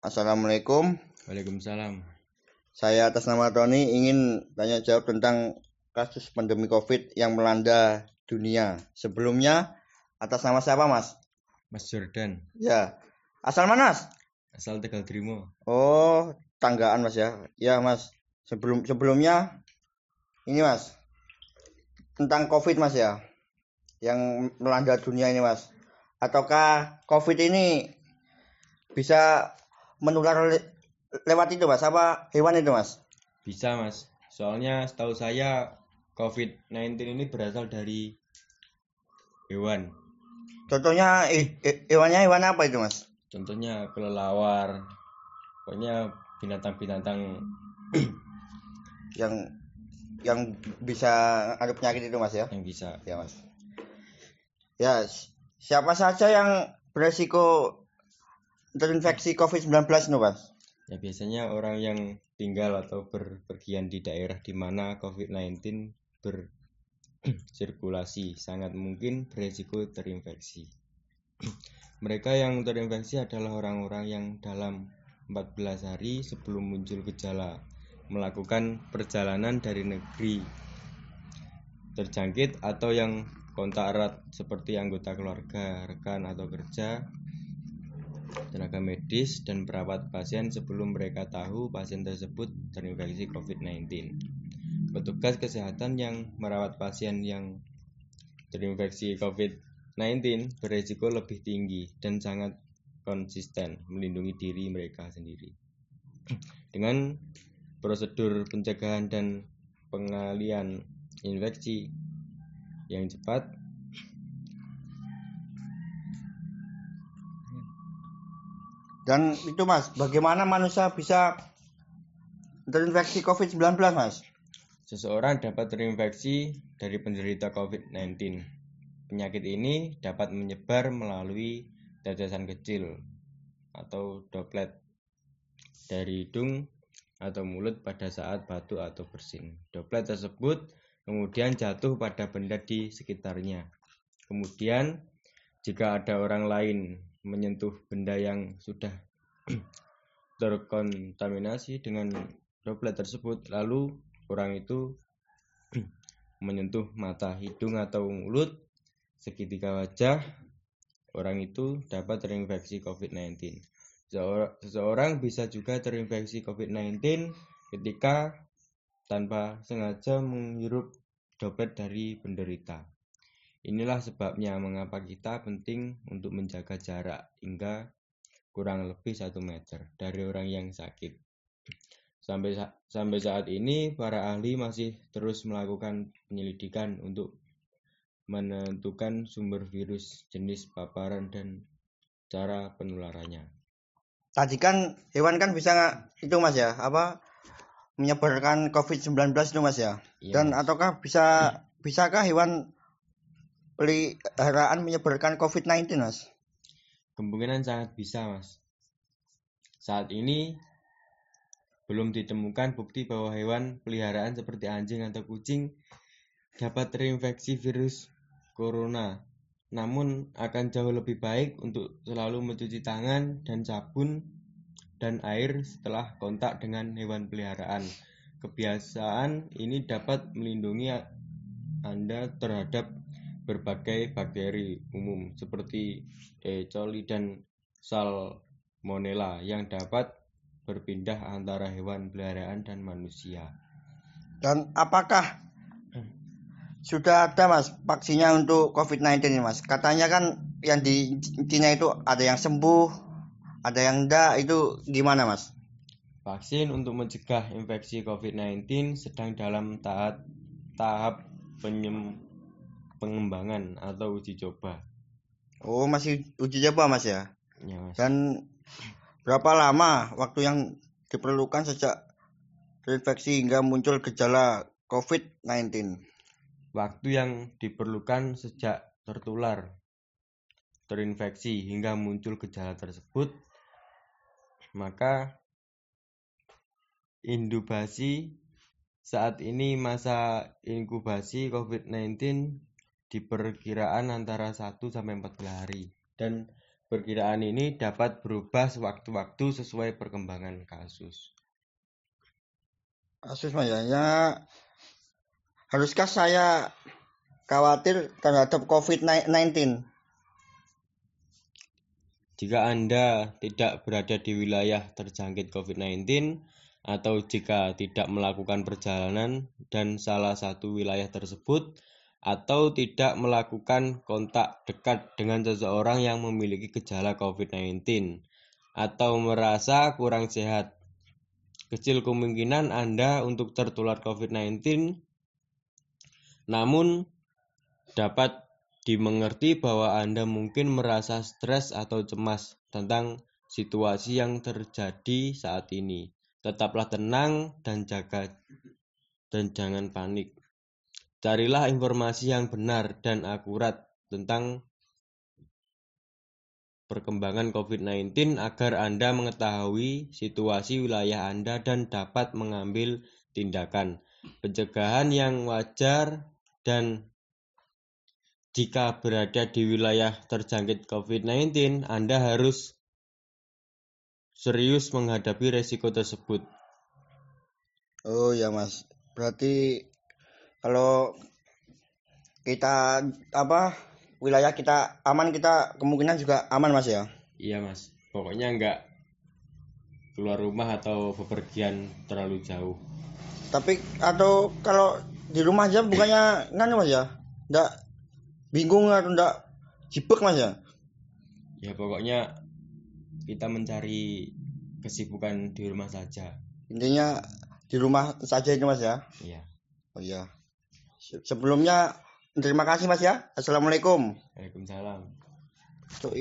Assalamualaikum. Waalaikumsalam. Saya atas nama Tony ingin tanya jawab tentang kasus pandemi COVID yang melanda dunia. Sebelumnya atas nama siapa, Mas? Mas Jordan, Ya. Asal mana, Mas? asal Tegal Trimo. Oh, tanggaan, Mas ya. Ya, Mas. Sebelum sebelumnya ini, Mas. Tentang COVID, Mas ya. Yang melanda dunia ini, Mas. Ataukah COVID ini bisa menular le- lewat itu, Mas? Apa hewan itu, Mas? Bisa mas, soalnya setahu saya COVID-19 ini berasal dari hewan. Contohnya he- he- hewannya hewan apa itu, Mas? Contohnya kelelawar, pokoknya binatang-binatang Yang yang bisa ada penyakit itu, Mas ya? yang bisa. Ya, Mas. Ya, si- siapa saja yang beresiko terinfeksi COVID-19 itu, Mas? Ya biasanya orang yang tinggal atau berpergian di daerah di mana COVID-19 bersirkulasi sangat mungkin beresiko terinfeksi. Mereka yang terinfeksi adalah orang-orang yang dalam 14 hari sebelum muncul gejala melakukan perjalanan dari negeri terjangkit atau yang kontak erat seperti anggota keluarga, rekan atau kerja tenaga medis dan perawat pasien sebelum mereka tahu pasien tersebut terinfeksi COVID-19. Petugas kesehatan yang merawat pasien yang terinfeksi COVID-19 beresiko lebih tinggi dan sangat konsisten melindungi diri mereka sendiri. Dengan prosedur pencegahan dan pengalian infeksi yang cepat Dan itu, Mas, bagaimana manusia bisa terinfeksi COVID-19, Mas? Seseorang dapat terinfeksi dari penderita COVID-19. Penyakit ini dapat menyebar melalui tetesan kecil atau droplet dari hidung atau mulut pada saat batuk atau bersin. Droplet tersebut kemudian jatuh pada benda di sekitarnya. Kemudian, jika ada orang lain menyentuh benda yang sudah terkontaminasi dengan droplet tersebut, lalu orang itu menyentuh mata, hidung, atau mulut, seketika wajah, orang itu dapat terinfeksi COVID-19. Seseor- Seseorang bisa juga terinfeksi COVID-19 ketika tanpa sengaja menghirup droplet dari penderita. Inilah sebabnya mengapa kita penting untuk menjaga jarak hingga kurang lebih satu meter dari orang yang sakit. Sampai sa- sampai saat ini, para ahli masih terus melakukan penyelidikan untuk menentukan sumber virus, jenis paparan, dan cara penularannya. Tadi kan hewan kan bisa itu, Mas ya, apa menyebarkan COVID-19 itu, Mas ya? Iya, Dan Mas. ataukah bisa bisakah hewan peliharaan menyebarkan COVID-19, Mas? Kemungkinan sangat bisa, Mas. Saat ini belum ditemukan bukti bahwa hewan peliharaan seperti anjing atau kucing dapat terinfeksi virus corona. Namun akan jauh lebih baik untuk selalu mencuci tangan dan sabun dan air setelah kontak dengan hewan peliharaan. Kebiasaan ini dapat melindungi Anda terhadap berbagai bakteri umum seperti E. coli dan Salmonella yang dapat berpindah antara hewan peliharaan dan manusia. Dan apakah sudah ada mas vaksinnya untuk COVID-19 ini mas? Katanya kan yang di Cina itu ada yang sembuh, ada yang enggak, itu gimana mas? Vaksin untuk mencegah infeksi COVID-19 sedang dalam tahap tahap penyem- pengembangan atau uji coba. Oh masih uji coba mas ya? Ya, Mas. Dan berapa lama waktu yang diperlukan sejak terinfeksi hingga muncul gejala COVID-19? Waktu yang diperlukan sejak tertular terinfeksi hingga muncul gejala tersebut maka Indubasi saat ini masa inkubasi COVID-19 diperkiraan antara 1 sampai 14 hari dan perkiraan ini dapat berubah sewaktu-waktu sesuai perkembangan kasus. Kasus ya haruskah saya khawatir terhadap COVID-19? Jika Anda tidak berada di wilayah terjangkit COVID-19 atau jika tidak melakukan perjalanan dan salah satu wilayah tersebut atau tidak melakukan kontak dekat dengan seseorang yang memiliki gejala COVID-19 atau merasa kurang sehat. Kecil kemungkinan Anda untuk tertular COVID-19 namun dapat dimengerti bahwa Anda mungkin merasa stres atau cemas tentang situasi yang terjadi saat ini. Tetaplah tenang dan jaga dan jangan panik. Carilah informasi yang benar dan akurat tentang perkembangan COVID-19 agar Anda mengetahui situasi wilayah Anda dan dapat mengambil tindakan pencegahan yang wajar dan jika berada di wilayah terjangkit COVID-19, Anda harus serius menghadapi resiko tersebut. Oh ya mas, berarti kalau kita apa wilayah kita aman kita kemungkinan juga aman mas ya? Iya mas, pokoknya enggak keluar rumah atau bepergian terlalu jauh. Tapi atau kalau di rumah aja bukannya nganu mas ya? Enggak bingung atau enggak sibuk mas ya ya pokoknya kita mencari kesibukan di rumah saja intinya di rumah saja itu mas ya iya oh iya sebelumnya terima kasih mas ya. Assalamualaikum. Waalaikumsalam. Tuh,